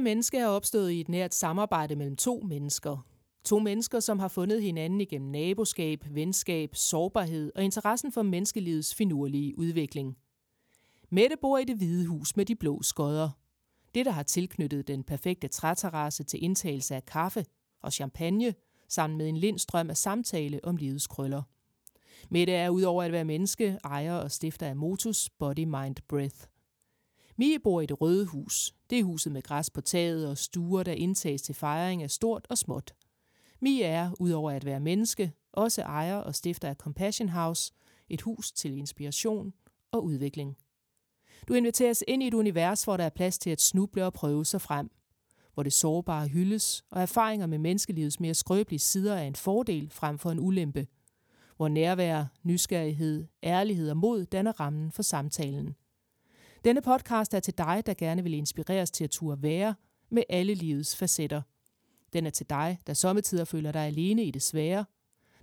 Kære menneske er opstået i et nært samarbejde mellem to mennesker. To mennesker, som har fundet hinanden igennem naboskab, venskab, sårbarhed og interessen for menneskelivets finurlige udvikling. Mette bor i det hvide hus med de blå skodder. Det, der har tilknyttet den perfekte træterrasse til indtagelse af kaffe og champagne, sammen med en lindstrøm af samtale om livets krøller. Mette er udover at være menneske, ejer og stifter af Motus Body Mind Breath. Mie bor i det røde hus. Det er huset med græs på taget og stuer, der indtages til fejring af stort og småt. Mie er, udover at være menneske, også ejer og stifter af Compassion House, et hus til inspiration og udvikling. Du inviteres ind i et univers, hvor der er plads til at snuble og prøve sig frem. Hvor det sårbare hyldes, og erfaringer med menneskelivets mere skrøbelige sider er en fordel frem for en ulempe. Hvor nærvær, nysgerrighed, ærlighed og mod danner rammen for samtalen. Denne podcast er til dig, der gerne vil inspireres til at turde være med alle livets facetter. Den er til dig, der sommetider føler dig alene i det svære.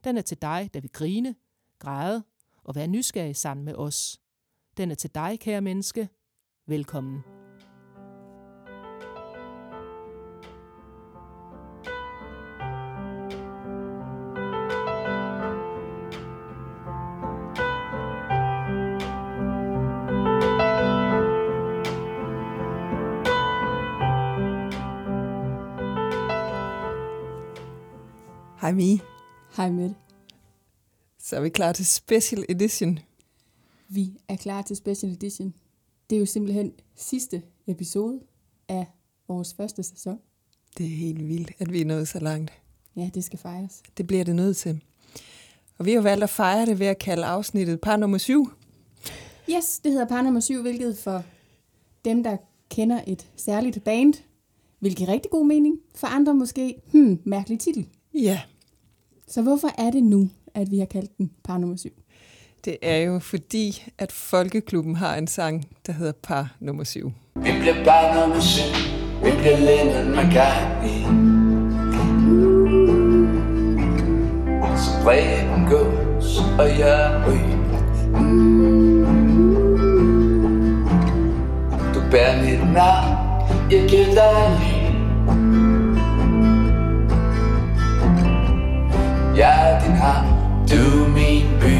Den er til dig, der vil grine, græde og være nysgerrig sammen med os. Den er til dig, kære menneske. Velkommen. Hej Mie. Hej Mette. Så er vi klar til Special Edition. Vi er klar til Special Edition. Det er jo simpelthen sidste episode af vores første sæson. Det er helt vildt, at vi er nået så langt. Ja, det skal fejres. Det bliver det nødt til. Og vi har valgt at fejre det ved at kalde afsnittet par nummer syv. Yes, det hedder par nummer syv, hvilket for dem, der kender et særligt band, vil give rigtig god mening. For andre måske, hmm, mærkelig titel. Ja, Så hvorfor er det nu, at vi har kaldt den par nummer syv? det er jo fordi, at Folkeklubben har en sang, der hedder par nummer syv. Vi bliver bare nummer syv Vi bliver Lennon McCartney Så Preben gås og jeg ryger Du bærer mit navn Jeg giver dig Jeg er din havn Du er min by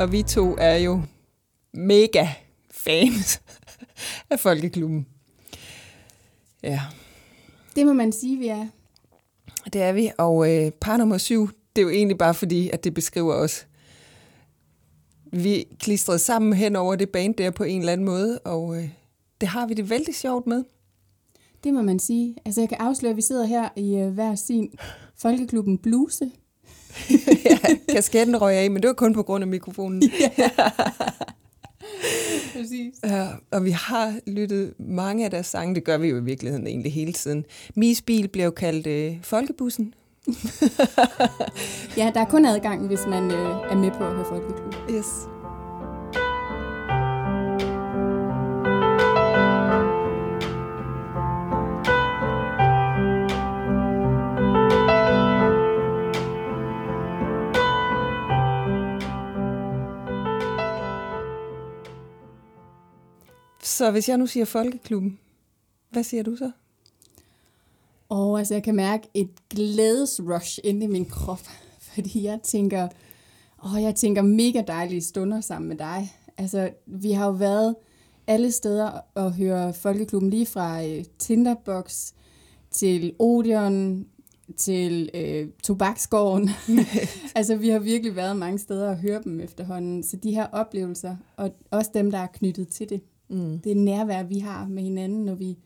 Og vi to er jo mega fans af Folkeklubben. Ja, Det må man sige, vi er. det er vi. Og øh, par nummer syv, det er jo egentlig bare fordi, at det beskriver os. Vi klistrede sammen hen over det band der på en eller anden måde, og øh, det har vi det vældig sjovt med. Det må man sige. Altså, jeg kan afsløre, at vi sidder her i uh, hver sin Folkeklubben bluse. ja, kasketten røg af, men det var kun på grund af mikrofonen. Præcis. Ja, og vi har lyttet mange af deres sange, det gør vi jo i virkeligheden egentlig hele tiden. Mies bil bliver jo kaldt øh, Folkebussen. Ja, der er kun adgang, hvis man øh, er med på at høre Folkeklub. Yes. Så hvis jeg nu siger Folkeklubben, hvad siger du så? Og altså, jeg kan mærke et glædesrush inde i min krop, fordi jeg tænker, åh, jeg tænker mega dejlige stunder sammen med dig. Altså, vi har jo været alle steder og høre Folkeklubben lige fra øh, Tinderbox til Odeon til øh, Tobaksgården. altså, vi har virkelig været mange steder og høre dem efterhånden. Så de her oplevelser, og også dem, der er knyttet til det, Mm. det nærvær, vi har med hinanden, når vi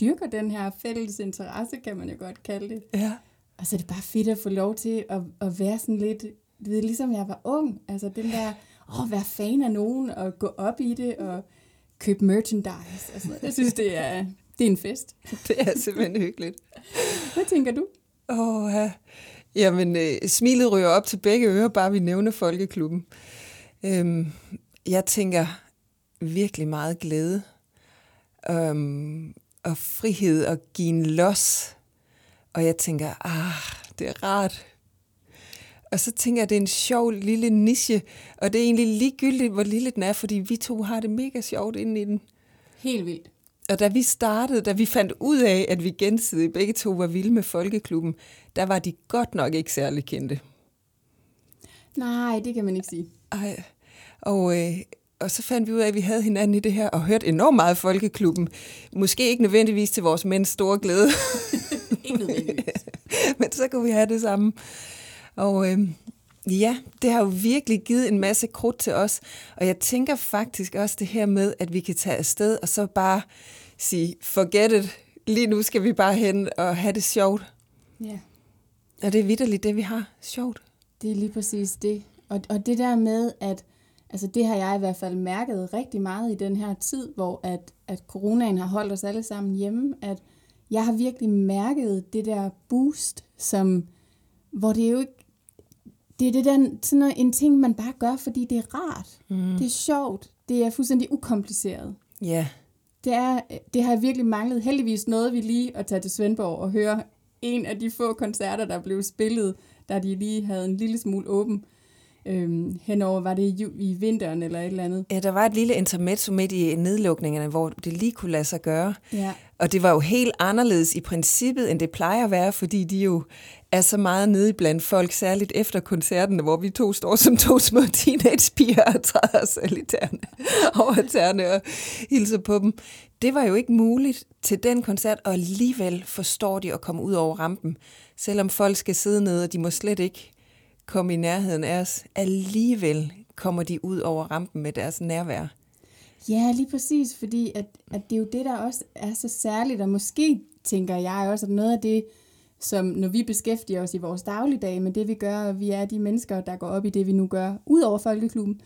dyrker den her fælles interesse, kan man jo godt kalde det. Ja. Og så er det bare fedt at få lov til at, at være sådan lidt, du ved, ligesom jeg var ung. Altså den der, åh, være fan af nogen, og gå op i det, og købe merchandise. Og sådan noget. Jeg synes, det er, det er en fest. Det er simpelthen hyggeligt. Hvad tænker du? Åh, ja. Jamen, øh, smilet ryger op til begge ører, bare vi nævner Folkeklubben. Øhm, jeg tænker virkelig meget glæde øhm, og frihed og give en los. Og jeg tænker, ah, det er rart Og så tænker jeg, at det er en sjov lille niche, og det er egentlig ligegyldigt, hvor lille den er, fordi vi to har det mega sjovt inde i den. Helt vildt. Og da vi startede, da vi fandt ud af, at vi gensidigt begge to var vilde med Folkeklubben, der var de godt nok ikke særlig kendte. Nej, det kan man ikke sige. Ej. Og, øh, og så fandt vi ud af, at vi havde hinanden i det her, og hørte enormt meget Folkeklubben. Måske ikke nødvendigvis til vores mænds store glæde, Ikke nødvendigvis. men så kunne vi have det samme. Og øh, ja, det har jo virkelig givet en masse krudt til os. Og jeg tænker faktisk også det her med, at vi kan tage afsted og så bare sige, forget it, lige nu skal vi bare hen og have det sjovt. Ja, Og det er vidderligt det, vi har sjovt. det er lige præcis det. Og, og det der med, at altså det har jeg i hvert fald mærket rigtig meget i den her tid, hvor at, at coronaen har holdt os alle sammen hjemme, at jeg har virkelig mærket det der boost, som, hvor det er jo ikke, det er det der, sådan noget, en ting, man bare gør, fordi det er rart. Mm. Det er sjovt. Det er fuldstændig ukompliceret. Ja, Det, er, det har jeg virkelig manglet. Heldigvis nåede vi lige at tage til Svendborg og høre en af de få koncerter, der blev spillet, da de lige havde en lille smule åben. Øhm, henover var det i, i vinteren eller et eller andet. Ja, der var et lille intermezzo midt i nedlukningerne, hvor det lige kunne lade sig gøre. Ja. Og det var jo helt anderledes i princippet, end det plejer at være, fordi de jo er så meget nede blandt folk, særligt efter koncerten, hvor vi to står som to små teenagepiger og træder os i over tæerne og hilser på dem. Det var jo ikke muligt til den koncert, og alligevel forstår de at komme ud over rampen. Selvom folk skal sidde nede, og de må slet ikke komme i nærheden af os, alligevel kommer de ud over rampen med deres nærvær. Ja, lige præcis, fordi at, at det er jo det, der også er så særligt, og måske tænker jeg også, at noget af det, som når vi beskæftiger os i vores dagligdag med det, vi gør, og vi er de mennesker, der går op i det, vi nu gør, ud over Folkeklubben,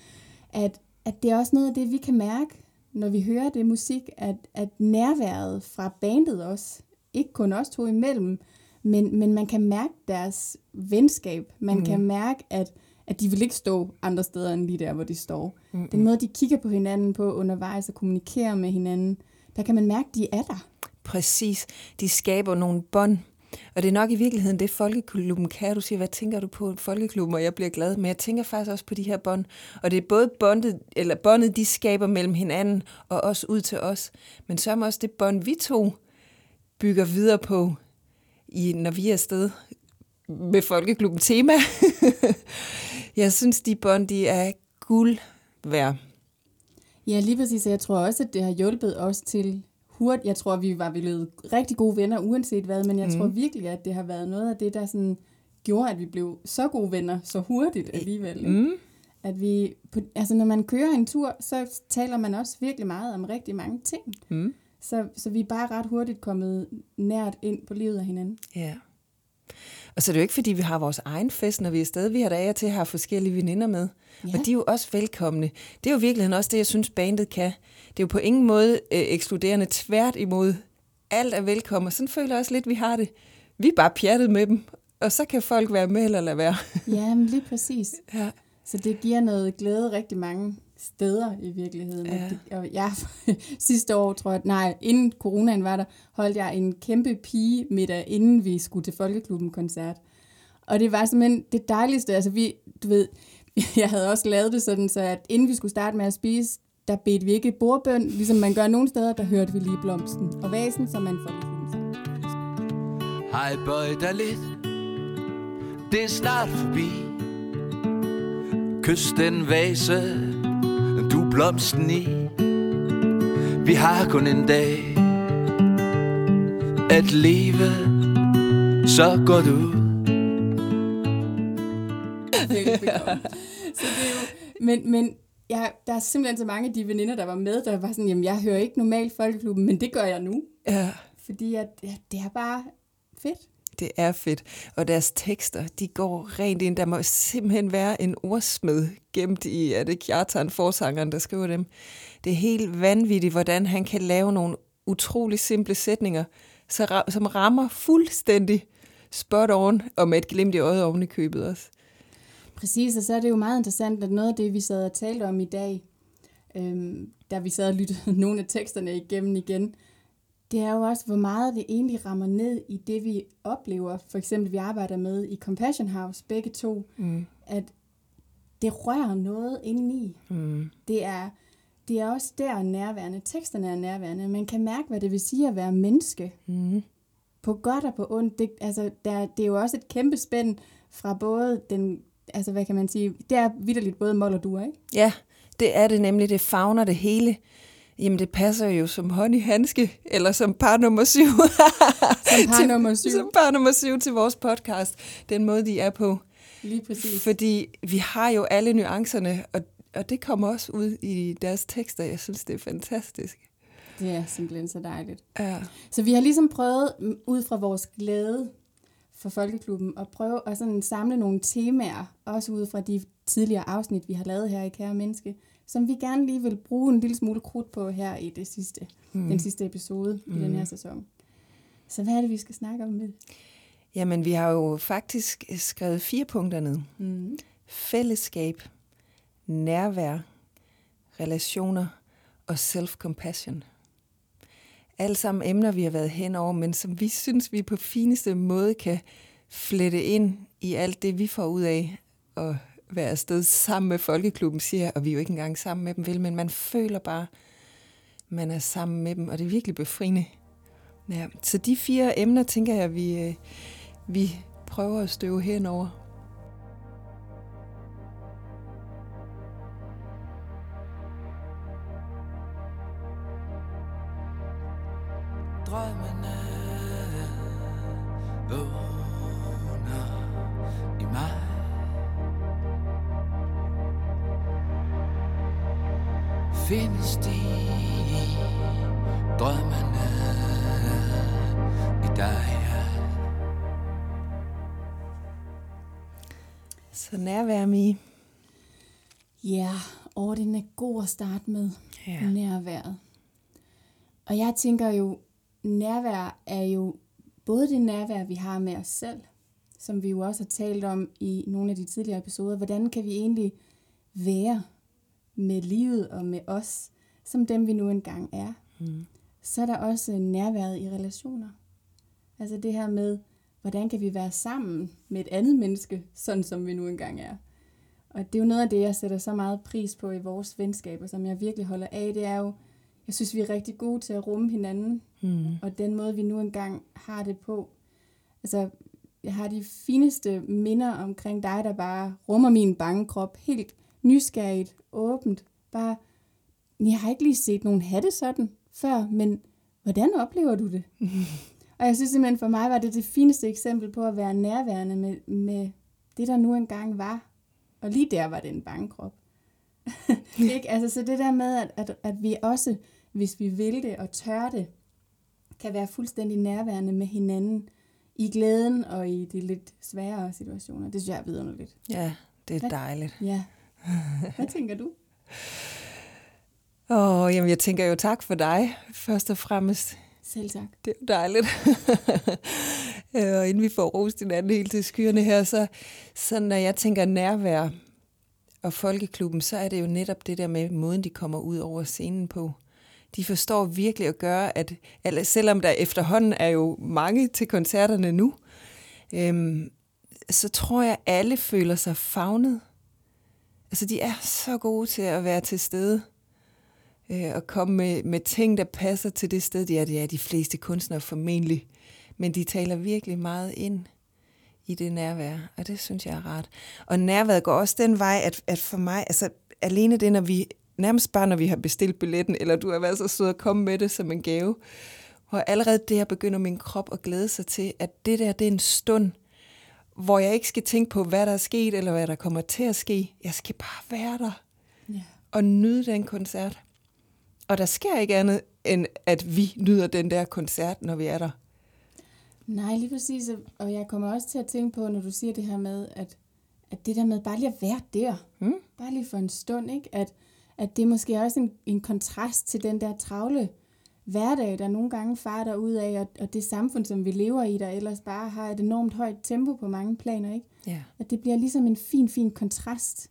at, at det er også noget af det, vi kan mærke, når vi hører det musik, at, at nærværet fra bandet også, ikke kun os to imellem, men, men man kan mærke deres venskab. Man mm. kan mærke, at, at de vil ikke stå andre steder end lige der, hvor de står. Mm. Den måde, de kigger på hinanden på undervejs og kommunikerer med hinanden, der kan man mærke, at de er der. Præcis. De skaber nogle bånd. Og det er nok i virkeligheden det, Folkeklubben kan. Du siger, hvad tænker du på Folkeklubben, og jeg bliver glad. Men jeg tænker faktisk også på de her bånd. Og det er både båndet, eller båndet, de skaber mellem hinanden, og også ud til os. Men så er også det bånd, vi to bygger videre på, i, når vi er afsted med Folkeklubben tema. jeg synes, de bånd, de er guld værd. Ja, lige præcis. Jeg tror også, at det har hjulpet os til hurtigt. Jeg tror, vi var blevet rigtig gode venner, uanset hvad, men jeg mm. tror virkelig, at det har været noget af det, der sådan gjorde, at vi blev så gode venner så hurtigt alligevel. Ikke? Mm. At vi, altså når man kører en tur, så taler man også virkelig meget om rigtig mange ting. Mm. Så, så vi er bare ret hurtigt kommet nært ind på livet af hinanden. Ja. Og så er det jo ikke, fordi vi har vores egen fest, når vi er afsted. Vi har da af til har forskellige veninder med. Ja. Ja. Og de er jo også velkomne. Det er jo virkelig også det, jeg synes, bandet kan. Det er jo på ingen måde øh, ekskluderende. Tvært imod. Alt er velkommen. Og sådan føler jeg også lidt, vi har det. Vi er bare pjattet med dem. Og så kan folk være med eller lade være. Ja, men lige præcis. Ja. Så det giver noget glæde rigtig mange steder i virkeligheden. Ja. Og jeg, sidste år, tror jeg, nej, inden coronaen var der, holdt jeg en kæmpe pige middag, inden vi skulle til Folkeklubben-koncert. Og det var simpelthen det dejligste. Altså vi, du ved, jeg havde også lavet det sådan, så at inden vi skulle starte med at spise, der bedte vi ikke bordbøn, ligesom man gør nogle steder, der hørte vi lige blomsten og vasen, som man sang. Hej, bøj dig lidt Det er snart forbi Kys den vase Du blomsten i Vi har kun en dag At leve Så går du så det er jo, men, men jeg, der er simpelthen så mange af de veninder, der var med, der var sådan, jamen jeg hører ikke normalt Folkeklubben, men det gør jeg nu. ja. Fordi at, ja, det er bare fedt. Det er fedt. Og deres tekster, de går rent ind. Der må simpelthen være en ordsmed gemt i, er det Kjartan, forsangeren, der skriver dem. Det er helt vanvittigt, hvordan han kan lave nogle utrolig simple sætninger, så som rammer fuldstændig spot on, og med et glimt i øjet oven i købet også. Præcis, og så er det jo meget interessant, at noget af det, vi sad og talte om i dag, øhm, da vi sad og lyttede nogle af teksterne igennem igen, det er jo også, hvor meget det egentlig rammer ned i det, vi oplever. For eksempel, vi arbejder med i Compassion House, begge to, Mm. at det rører noget indeni. Mm. Det er, det er også der nærværende. Teksterne er nærværende. Man kan mærke, hvad det vil sige at være menneske. Mm. På godt og på ondt. Det, altså, der, det er jo også et kæmpe spænd fra både den, altså hvad kan man sige, det er vidderligt både mål og dur, ikke? Ja, det er det nemlig. Det fagner det hele. Jamen, det passer jo som hånd i handske, eller som par nummer syv. Som par Til- nummer syv. Som par nummer syv til vores podcast. Den måde, de er på. Lige præcis. Fordi vi har jo alle nuancerne, og, og det kommer også ud i deres tekster. Jeg synes, det er fantastisk. Det er simpelthen så dejligt. Ja. Så vi har ligesom prøvet, ud fra vores glæde for Folkeklubben, at prøve at sådan samle nogle temaer, også ud fra de tidligere afsnit, vi har lavet her i Kære Menneske, som vi gerne lige vil bruge en lille smule krudt på her i det sidste, mm. den sidste episode mm. i den her sæson. Så hvad er det, vi skal snakke om med? Jamen, vi har jo faktisk skrevet fire punkter ned. Mm. Fællesskab, nærvær, relationer og self-compassion. Alle sammen emner, vi har været hen over, men som vi synes, vi på fineste måde kan flette ind i alt det, vi får ud af at være afsted sammen med Folkeklubben, siger og vi er jo ikke engang sammen med dem, vel, men man føler bare, man er sammen med dem, og det er virkelig befriende. Ja, så de fire emner, tænker jeg, vi, øh, vi prøver at støve henover. Drømmene vågner i mig Findes de drømmene i dig Så nærvær, Mie. Ja, og den er god at starte med. Ja. Nærværet. Og jeg tænker jo, nærvær er jo både det nærvær, vi har med os selv, som vi jo også har talt om i nogle af de tidligere episoder. Hvordan kan vi egentlig være med livet og med os, som dem vi nu engang er? Mm. Så er der også nærværet i relationer. Altså det her med, hvordan kan vi være sammen med et andet menneske, sådan som vi nu engang er. Og det er jo noget af det, jeg sætter så meget pris på i vores venskaber, som jeg virkelig holder af. Det er jo, jeg synes, vi er rigtig gode til at rumme hinanden, Mm. og den måde, vi nu engang har det på. Altså, jeg har de fineste minder omkring dig, der bare rummer min bange krop helt nysgerrigt, åbent. Bare, jeg har ikke lige set nogen hatte sådan før, men hvordan oplever du det? og jeg synes simpelthen, for mig var det det fineste eksempel på at være nærværende med, med det, der nu engang var. Og lige der var det en bange krop. ikke? Altså, så det der med, at, at, at vi også, hvis vi vil det og tør det, kan være fuldstændig nærværende med hinanden i glæden og i de lidt sværere situationer. Det synes jeg er vidunderligt. Ja, det er dejligt. Ja. Hvad tænker du? Åh, jamen jeg tænker jo tak for dig, først og fremmest. Selv tak. Det er jo dejligt. Øh, og inden vi får rost hinanden helt til skyerne her, så, så når jeg tænker nærvær og folkeklubben, så er det jo netop det der med måden, de kommer ud over scenen på. De forstår virkelig at gøre, at eller selvom der efterhånden er jo mange til koncerterne nu, øhm, så tror jeg, alle føler sig fagnet. Altså, de er så gode til at være til stede øh, og komme med, med ting, der passer til det sted, de er. Det er de fleste kunstnere formentlig. Men de taler virkelig meget ind i det nærvær, og det synes jeg er rart. Og nærværet går også den vej, at, at for mig, altså alene det, når vi, nærmest bare når vi har bestilt billetten, eller du har været så sød at komme med det som en gave, hvor allerede der begynder min krop at glæde sig til, at det der, det er en stund, hvor jeg ikke skal tænke på, hvad der er sket, eller hvad der kommer til at ske. Jeg skal bare være der Ja. og nyde den koncert. Og der sker ikke andet, end at vi nyder den der koncert, når vi er der. Nej, lige præcis. Og jeg kommer også til at tænke på, når du siger det her med, at, at det der med bare lige at være der, Mm. bare lige for en stund, ikke? At, at det er måske også en, en kontrast til den der travle hverdag, der nogle gange farer ud af, og, og det samfund, som vi lever i, der ellers bare har et enormt højt tempo på mange planer, ikke? Ja. At det bliver ligesom en fin, fin kontrast.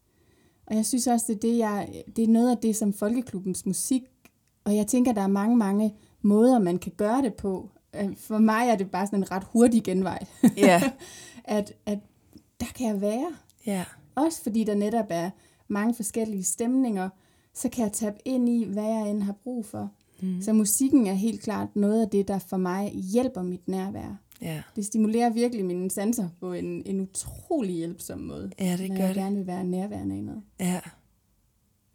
Og jeg synes også, det er, det, jeg, det er noget af det, som Folkeklubbens musik, og jeg tænker, der er mange, mange måder, man kan gøre det på. Øh, For mig er det bare sådan en ret hurtig genvej. Ja, at, at der kan jeg være. ja, Også fordi der netop er mange forskellige stemninger, så kan jeg tabe ind i, hvad jeg end har brug for. Mm. Så musikken er helt klart noget af det, der for mig hjælper mit nærvær. ja. Det stimulerer virkelig mine sanser på en, en utrolig hjælpsom måde. Ja, det når gør jeg det. gerne vil være nærværende i noget. Ja.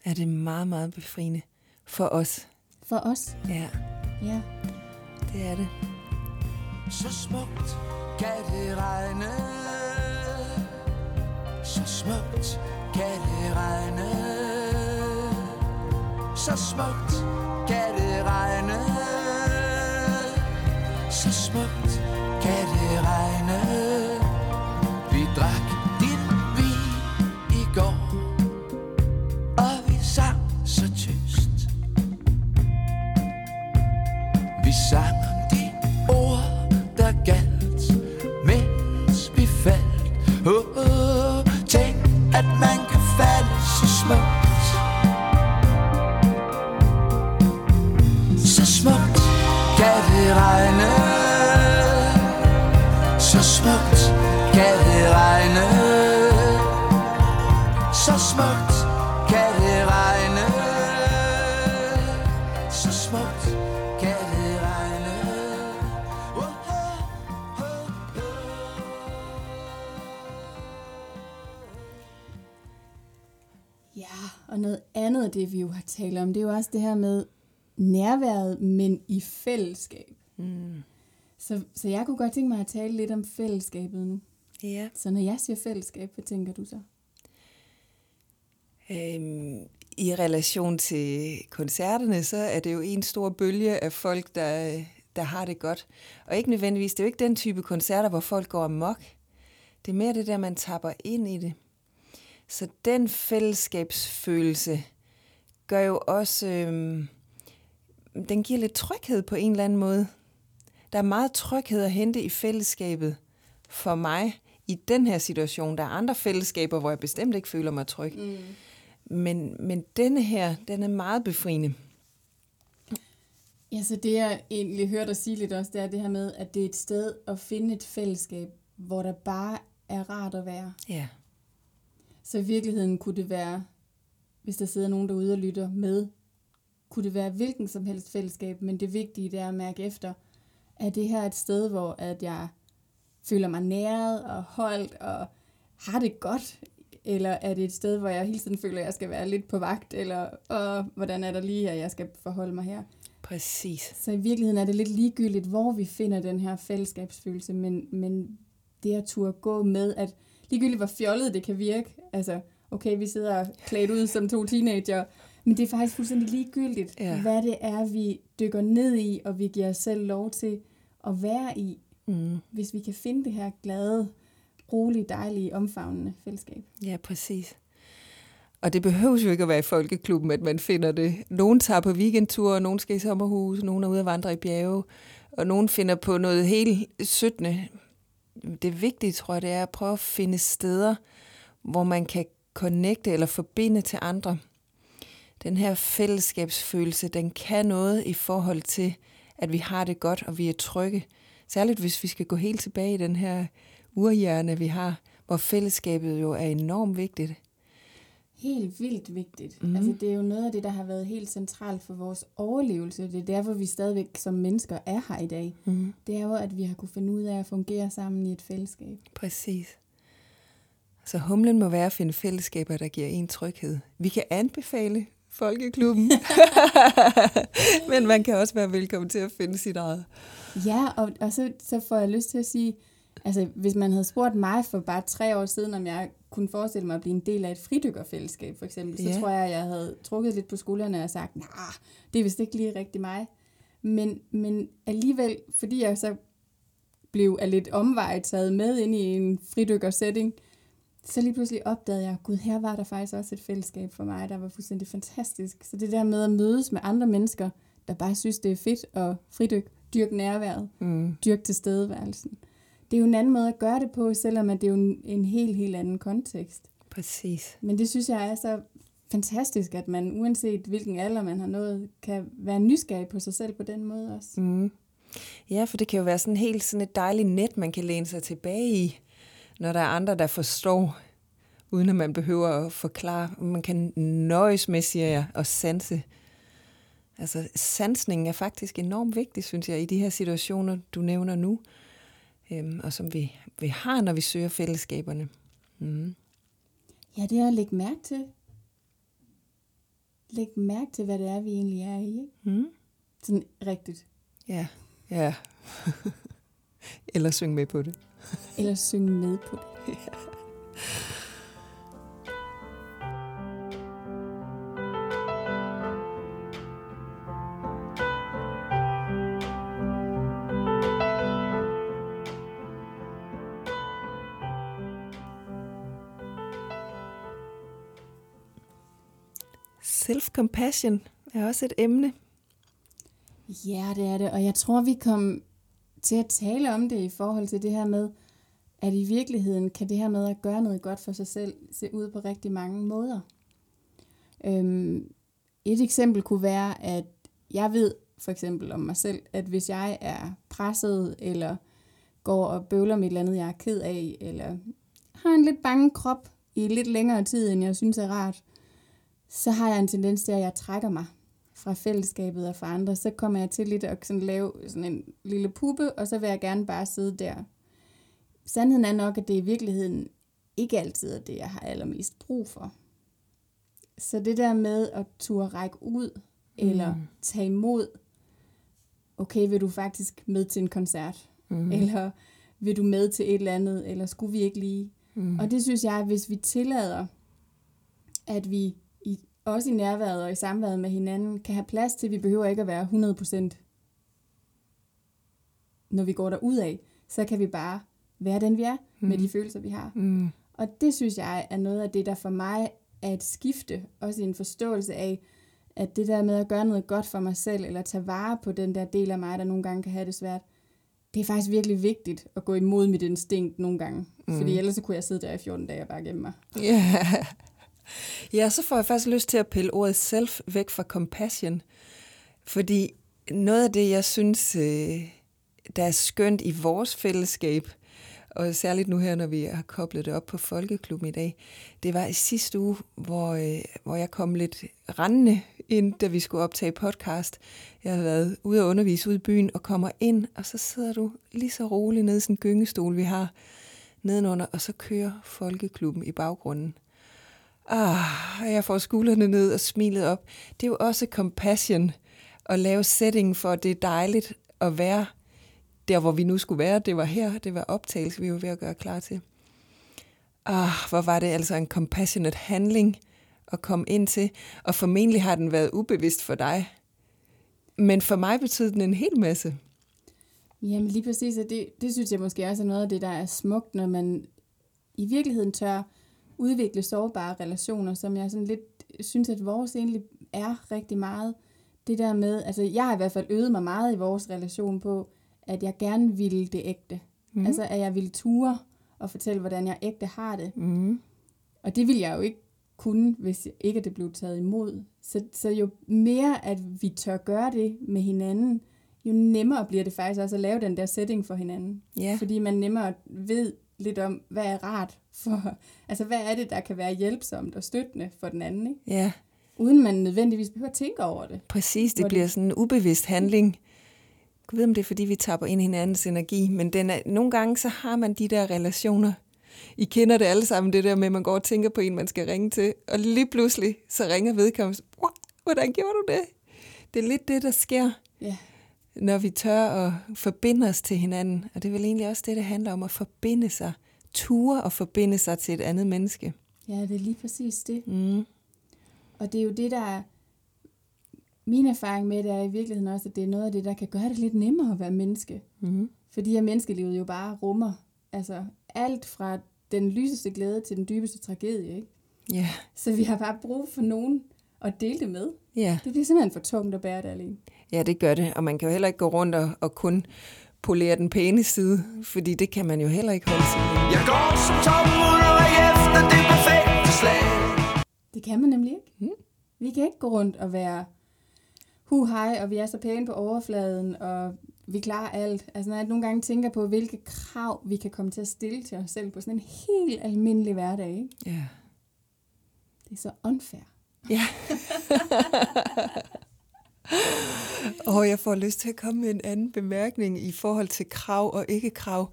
Ja, det er meget, meget befriende for os. For os, Ja, ja. det er det. Så smukt kan det regne Så smukt kan det regne Så smukt det regne. Så smukt kan det regne. Talt om, det er jo også det her med nærværet, men i fællesskab. Mm. Så, så jeg kunne godt tænke mig at tale lidt om fællesskabet nu. Ja. Så når jeg siger fællesskab, hvad tænker du så? Øhm, I relation til koncerterne, så er det jo en stor bølge af folk, der, der har det godt. Og ikke nødvendigvis, det er jo ikke den type koncerter, hvor folk går amok. Det er mere det der, man tapper ind i det. Så den fællesskabsfølelse gør jo også, øhm, den giver lidt tryghed på en eller anden måde. Der er meget tryghed at hente i fællesskabet for mig i den her situation. Der er andre fællesskaber, hvor jeg bestemt ikke føler mig tryg. Mm. Men, men denne her, den er meget befriende. Ja, så det jeg egentlig hørte dig sige lidt også, det er det her med, at det er et sted at finde et fællesskab, hvor der bare er rart at være. Ja, Så i virkeligheden kunne det være, hvis der sidder nogen derude og lytter med, kunne det være hvilken som helst fællesskab, men det vigtige det er at mærke efter, er det her et sted, hvor at jeg føler mig næret og holdt og har det godt, eller er det et sted, hvor jeg hele tiden føler, at jeg skal være lidt på vagt, eller og, hvordan er der lige, at jeg skal forholde mig her. præcis. Så i virkeligheden er det lidt ligegyldigt, hvor vi finder den her fællesskabsfølelse, men, men det at turde gå med, at ligegyldigt hvor fjollet det kan virke, altså okay, vi sidder klædt ud som to teenager, men det er faktisk fuldstændig ligegyldigt, Ja. hvad det er, vi dykker ned i, og vi giver os selv lov til at være i, Mm. hvis vi kan finde det her glade, rolige, dejlige, omfavnende fællesskab. Ja, præcis. Og det behøves jo ikke at være i folkeklubben, at man finder det. Nogen tager på weekendtur, og nogen skal i sommerhus, nogen er ude at vandre i bjerge, og nogen finder på noget helt søttende. Det vigtige, tror jeg, det er at prøve at finde steder, hvor man kan connecte eller forbinde til andre. Den her fællesskabsfølelse, den kan noget i forhold til, at vi har det godt, og vi er trygge. Særligt hvis vi skal gå helt tilbage i den her urhjerne, vi har, hvor fællesskabet jo er enormt vigtigt. Helt vildt vigtigt. Mm. Altså, det er jo noget af det, der har været helt centralt for vores overlevelse. Det er derfor, vi stadigvæk som mennesker er her i dag. Mm. Det er jo, at vi har kunne finde ud af at fungere sammen i et fællesskab. Præcis. Så humlen må være at finde fællesskaber, der giver en tryghed. Vi kan anbefale Folkeklubben, men man kan også være velkommen til at finde sit eget. Ja, og, og så, så får jeg lyst til at sige, altså hvis man havde spurgt mig for bare tre år siden, om jeg kunne forestille mig at blive en del af et fridykkerfællesskab for eksempel, så Ja. tror jeg, at jeg havde trukket lidt på skuldrene og sagt, nej, nah, det er vist ikke lige rigtig mig. Men, men alligevel, fordi jeg så blev af lidt omvej taget med ind i en fridykkersætning, så lige pludselig opdagede jeg, gud, her var der faktisk også et fællesskab for mig, der var fuldstændig fantastisk. Så det der med at mødes med andre mennesker, der bare synes, det er fedt at fridykke, dyrke nærværet, Mm. dyrke tilstedeværelsen. Det er jo en anden måde at gøre det på, selvom at det er jo en, en helt, helt anden kontekst. Præcis. Men det synes jeg er så fantastisk, at man uanset hvilken alder man har nået, kan være nysgerrig på sig selv på den måde også. Mm. Ja, for det kan jo være sådan helt sådan et dejligt net, man kan læne sig tilbage i, når der er andre, der forstår, uden at man behøver at forklare. Man kan nøjes med, siger jeg, og sanse. Altså, sansningen er faktisk enormt vigtig, synes jeg, i de her situationer, du nævner nu, øhm, og som vi, vi har, når vi søger fællesskaberne. Mm. Ja, det er at lægge mærke til. Læg mærke til, hvad det er, vi egentlig er i. Ikke? Mm. Sådan rigtigt. Ja, ja. Eller synge med på det. Eller synge med på det. Self-compassion er også et emne. Ja, det er det. Og jeg tror, vi kom til at tale om det i forhold til det her med, at i virkeligheden kan det her med at gøre noget godt for sig selv se ud på rigtig mange måder. Øhm, et eksempel kunne være, at jeg ved for eksempel om mig selv, at hvis jeg er presset, eller går og bøvler med et eller andet, jeg er ked af, eller har en lidt bange krop i lidt længere tid, end jeg synes er rart, så har jeg en tendens til, at jeg trækker mig fra fællesskabet og fra andre. Så kommer jeg til lidt at sådan lave sådan en lille puppe, og så vil jeg gerne bare sidde der. Sandheden er nok, at det i virkeligheden ikke altid er det, jeg har allermest brug for. Så det der med at turde række ud, mm. eller tage imod, okay, vil du faktisk med til en koncert? Mm. Eller vil du med til et eller andet? Eller skulle vi ikke lige? Mm. Og det synes jeg, hvis vi tillader, at vi i, også i nærværet og i samværet med hinanden, kan have plads til, at vi behøver ikke at være 100% når vi går derud af, så kan vi bare være den, vi er, mm. med de følelser, vi har. Mm. Og det synes jeg er noget af det, der for mig er et skifte, også i en forståelse af, at det der med at gøre noget godt for mig selv, eller tage vare på den der del af mig, der nogle gange kan have det svært, det er faktisk virkelig vigtigt at gå imod mit instinkt nogle gange. Mm. Fordi ellers så kunne jeg sidde der i 14 dage og bare gemme mig. Ja ja, så får jeg faktisk lyst til at pille ordet self væk fra compassion. Fordi noget af det, jeg synes, øh, der er skønt i vores fællesskab, og særligt nu her, når vi har koblet det op på Folkeklubben i dag, det var i sidste uge, hvor, øh, hvor jeg kom lidt rendende ind, da vi skulle optage podcast. Jeg havde været ude og undervise ude i byen, og kommer ind, og så sidder du lige så roligt nede i sådan en gyngestol, vi har nedenunder, og så kører Folkeklubben i baggrunden. Ah, jeg får skuldrene ned og smilet op. Det er jo også compassion at lave setting for, at det er dejligt at være der, hvor vi nu skulle være. Det var her, det var optagelse, vi var ved at gøre klar til. Ah, hvor var det altså en compassionate handling at komme ind til, og formentlig har den været ubevidst for dig. Men for mig betød den en hel masse. Jamen lige præcis, og det, det synes jeg måske også er noget af det, der er smukt, når man i virkeligheden tør udvikle sårbare relationer, som jeg sådan lidt synes, at vores egentlig er rigtig meget. Det der med, altså jeg har i hvert fald øvet mig meget i vores relation på, at jeg gerne ville det ægte. Mm. Altså at jeg ville ture og fortælle, hvordan jeg ægte har det. Mm. Og det ville jeg jo ikke kunne, hvis ikke det blev taget imod. Så, så jo mere, at vi tør gøre det med hinanden, jo nemmere bliver det faktisk også at lave den der setting for hinanden. Ja. Fordi man nemmere ved lidt om, hvad er rart for, altså hvad er det, der kan være hjælpsomt og støttende for den anden, ikke? Ja, uden man nødvendigvis behøver at tænke over det. præcis. Det Hvor det- bliver sådan en ubevidst handling. Jeg ved, om det er, fordi vi tapper ind i hinandens energi, men den er, nogle gange så har man de der relationer. I kender det alle sammen, det der med, at man går og tænker på en, man skal ringe til, og lige pludselig så ringer vedkommende, "Wow, hvordan gjorde du det? Det er lidt det, der sker, Ja, når vi tør at forbinde os til hinanden. Og det er vel egentlig også det, det handler om, at forbinde sig. Ture og forbinde sig til et andet menneske. ja det er lige præcis det. Mm. Og det er jo det, der er min erfaring med det er i virkeligheden også, at det er noget af det, der kan gøre det lidt nemmere at være menneske. Mm. Fordi at menneskelivet jo bare rummer altså alt fra den lyseste glæde til den dybeste tragedie. Ikke? Ja, Så vi har bare brug for nogen at dele det med. ja. Det bliver simpelthen for tungt at bære det alene. Ja, det gør det. Og man kan jo heller ikke gå rundt og, og kun polere den pæne side, fordi det kan man jo heller ikke holde sig med. Jeg går som tom mulder efter det perfekte slag Det kan man nemlig ikke. Mm. Vi kan ikke gå rundt og være hu hej, og vi er så pæne på overfladen, og vi klarer alt. Altså når jeg nogle gange tænker på, hvilke krav vi kan komme til at stille til os selv på sådan en helt almindelig hverdag, ikke? Ja. det er så unfair. Ja. og jeg får lyst til at komme med en anden bemærkning i forhold til krav og ikke krav.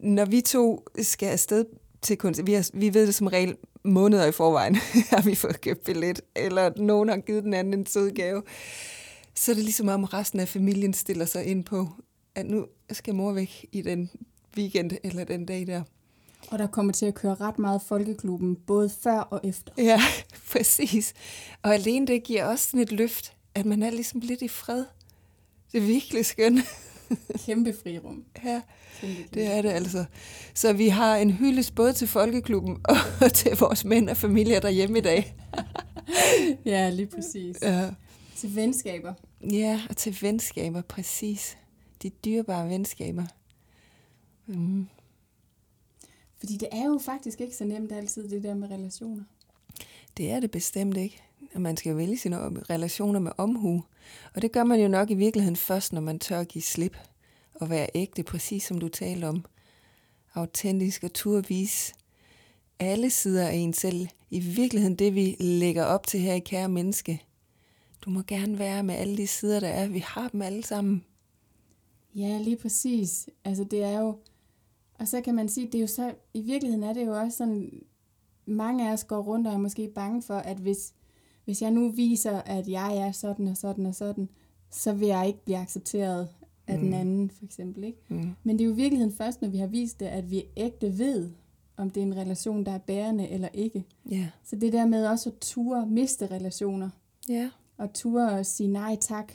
Når vi to skal afsted til kunst, vi, har, vi ved det som regel måneder i forvejen, har vi fået købt billet, eller nogen har givet den anden en sød gave, så er det ligesom om resten af familien stiller sig ind på, at nu skal mor væk i den weekend eller den dag der. Og der kommer til at køre ret meget folkeklubben, både før og efter. Ja, præcis. Og alene det giver også sådan et løft, at man er ligesom lidt i fred. Det er virkelig skønt. Kæmpe frirum. Ja, Kæmpe, det er det altså. Så vi har en hyldest både til Folkeklubben og til vores mænd og familier derhjemme i dag. Ja, lige præcis. Ja, Til venskaber. ja og til venskaber, præcis. De dyrebare venskaber. Mm. Fordi det er jo faktisk ikke så nemt altid, det der med relationer. Det er det bestemt ikke at man skal vælge sine om- relationer med omhu. Og det gør man jo nok i virkeligheden først, når man tør at give slip og være ægte, præcis som du taler om. Autentisk og turvis alle sider af en selv. I virkeligheden det, vi lægger op til her i Kære Menneske. Du må gerne være med alle de sider, der er. Vi har dem alle sammen. Ja, lige præcis. Altså det er jo... Og så kan man sige, det er jo så... I virkeligheden er det jo også sådan... Mange af os går rundt og er måske bange for, at hvis, hvis jeg nu viser, at jeg er sådan og sådan og sådan, så vil jeg ikke blive accepteret af mm. den anden, for eksempel. Ikke? Mm. Men det er jo i virkeligheden først, når vi har vist det, at vi ægte ved, om det er en relation, der er bærende eller ikke. Ja. Så det der med også at ture miste relationer, Ja. og ture at sige nej tak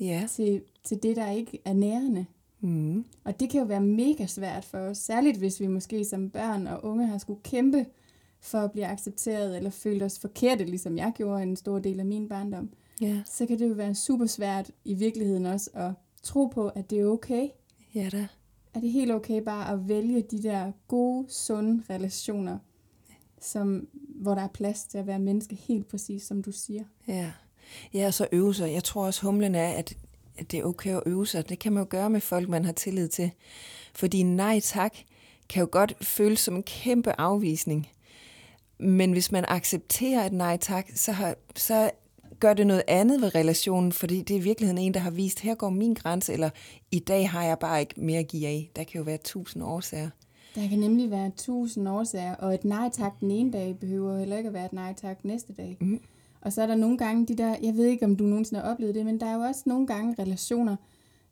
Ja. til, til det, der ikke er nærende. Mm. Og det kan jo være mega svært for os, særligt hvis vi måske som børn og unge har skulle kæmpe for at blive accepteret, eller følt os forkerte, ligesom jeg gjorde en stor del af min barndom. Ja. Så kan det jo være super svært i virkeligheden også at tro på, at det er okay. Ja da. Er det helt okay bare at vælge de der gode, sunde relationer, som, hvor der er plads til at være menneske helt præcis, som du siger. Ja. Ja, og så øve sig. Jeg tror også, humlen er, at at det er okay at øve sig. Det kan man jo gøre med folk, man har tillid til. Fordi nej tak kan jo godt føles som en kæmpe afvisning. Men hvis man accepterer et nej tak, så, har, så gør det noget andet ved relationen, fordi det er i virkeligheden en, der har vist, her går min grænse, eller i dag har jeg bare ikke mere at give af. Der kan jo være tusind årsager. Der kan nemlig være tusind årsager, og et nej tak den ene dag behøver heller ikke at være et nej tak næste dag. Mm. Og så er der nogle gange de der, jeg ved ikke om du nogensinde har oplevet det, men der er jo også nogle gange relationer,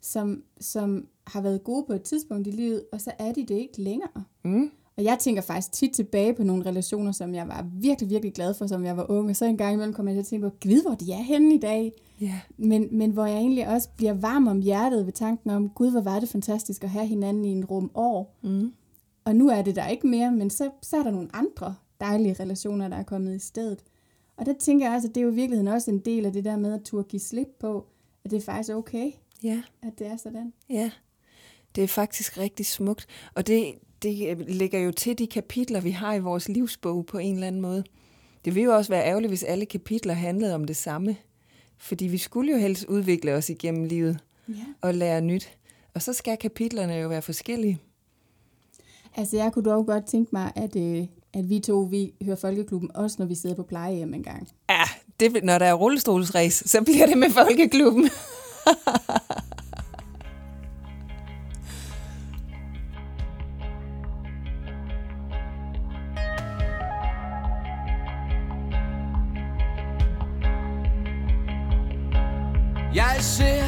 som, som har været gode på et tidspunkt i livet, og så er de det ikke længere. Mm. Og jeg tænker faktisk tit tilbage på nogle relationer, som jeg var virkelig, virkelig glad for, som jeg var ung. Og så en gang imellem kommer jeg til at tænke på, gud, hvor de er henne i dag. Ja. Men, men hvor jeg egentlig også bliver varm om hjertet ved tanken om, gud, hvor var det fantastisk at have hinanden i en rum år. Mm. Og nu er det der ikke mere, men så, så er der nogle andre dejlige relationer, der er kommet i stedet. Og der tænker jeg også, at det er jo i virkeligheden også en del af det der med at turde give slip på, at det er faktisk okay, Ja. at det er sådan. Ja, det er faktisk rigtig smukt. Og det, det ligger jo til de kapitler, vi har i vores livsbog på en eller anden måde. Det vil jo også være ærgerligt, hvis alle kapitler handlede om det samme. Fordi vi skulle jo helst udvikle os igennem livet Ja. og lære nyt. Og så skal kapitlerne jo være forskellige. Altså, jeg kunne dog godt tænke mig, at, øh, at vi to, vi hører Folkeklubben, også når vi sidder på plejehjem en gang. Ja, det, når der er rullestolsræs, så bliver det med Folkeklubben. Jeg ser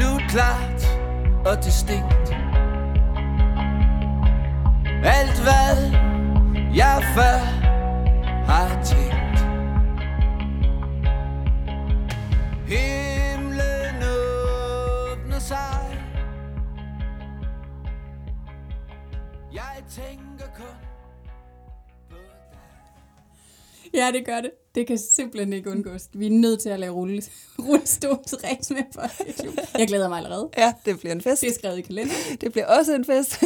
nu klart og distinkt. Alt hvad jeg før har tænkt. Himlen åbner sig. Jeg tænker kun på dig. Ja, det gør det. Det kan simpelthen ikke undgås. Vi er nødt til at lave rulle, rullestolsræs med Folkeklubben. Jeg glæder mig allerede. Ja, det bliver en fest. Det er skrevet i kalenderen. Det bliver også en fest.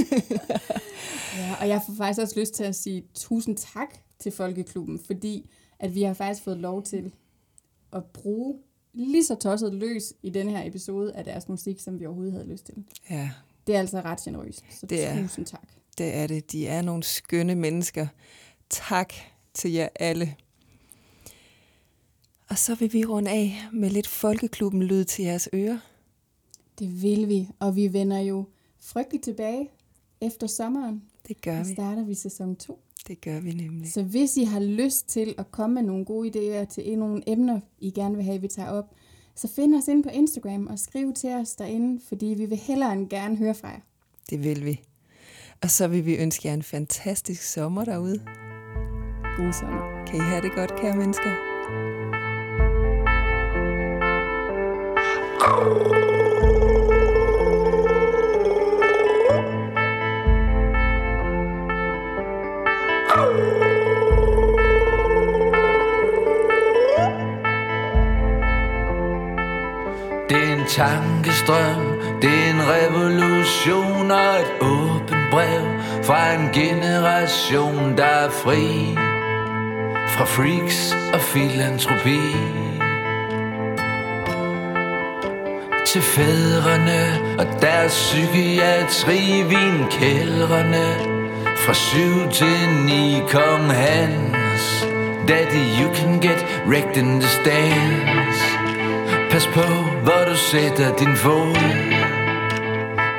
Ja, og jeg får faktisk også lyst til at sige tusind tak til Folkeklubben, fordi at vi har faktisk fået lov til at bruge lige så tosset løs i den her episode af deres musik, som vi overhovedet havde lyst til. Ja, Det er altså ret generøst, så Det er. tusind tak. det er det. De er nogle skønne mennesker. Tak til jer alle. Og så vil vi runde af med lidt folkeklubben lyd til jeres ører. Det vil vi, og vi vender jo frygteligt tilbage efter sommeren. Det gør Så vi. starter vi sæson 2. Det gør vi nemlig. Så hvis I har lyst til at komme med nogle gode idéer til nogle emner, I gerne vil have, vi tager op, så find os ind på Instagram og skriv til os derinde, fordi vi vil hellere end gerne høre fra jer. Det vil vi. Og så vil vi ønske jer en fantastisk sommer derude. God sommer. Kan I have det godt, kære mennesker? Tankestrøm, det er en revolution og et åbent brev fra en generation, der er fri fra freaks og filantropi. Til fædrene og deres psykiatri, vinkældrene fra syv til ni, kom Hans. Daddy, you can get wrecked in the stands. Pas på, hvor du sætter din fod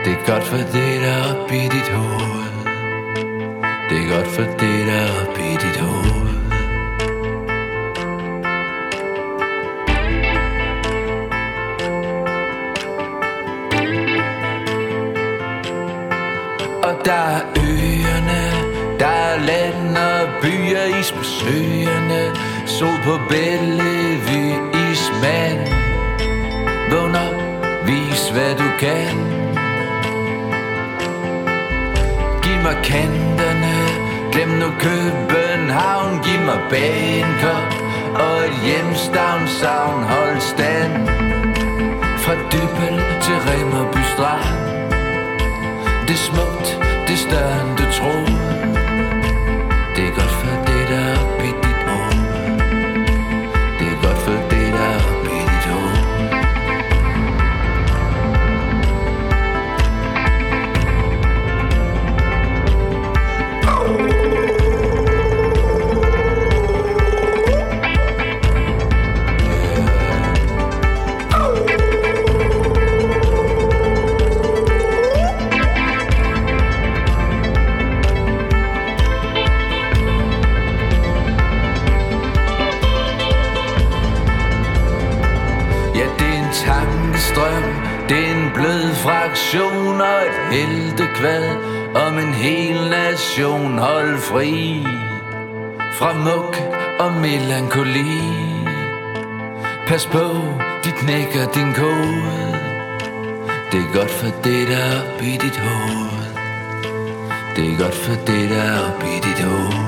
Det er godt for det, der er op i dit hoved Det er godt for det, der er op i dit hoved der er øerne, der er land og byer, is på søerne Sol på Bellevue, ismand Vågn op, vis hvad du kan. Giv mig kanterne, glem nu København. Giv mig Bangkok og et hjemstavn savn Hold stand fra Dybbøl til Remmerby Strand. Det er smukt, det er større nation Og et heltekvad Om en hel nation. Hold fri Fra muk og melankoli. Pas på, de knækker din kode. Det er godt for det, der er op i dit hoved. Det er godt for det, der er op i dit hoved.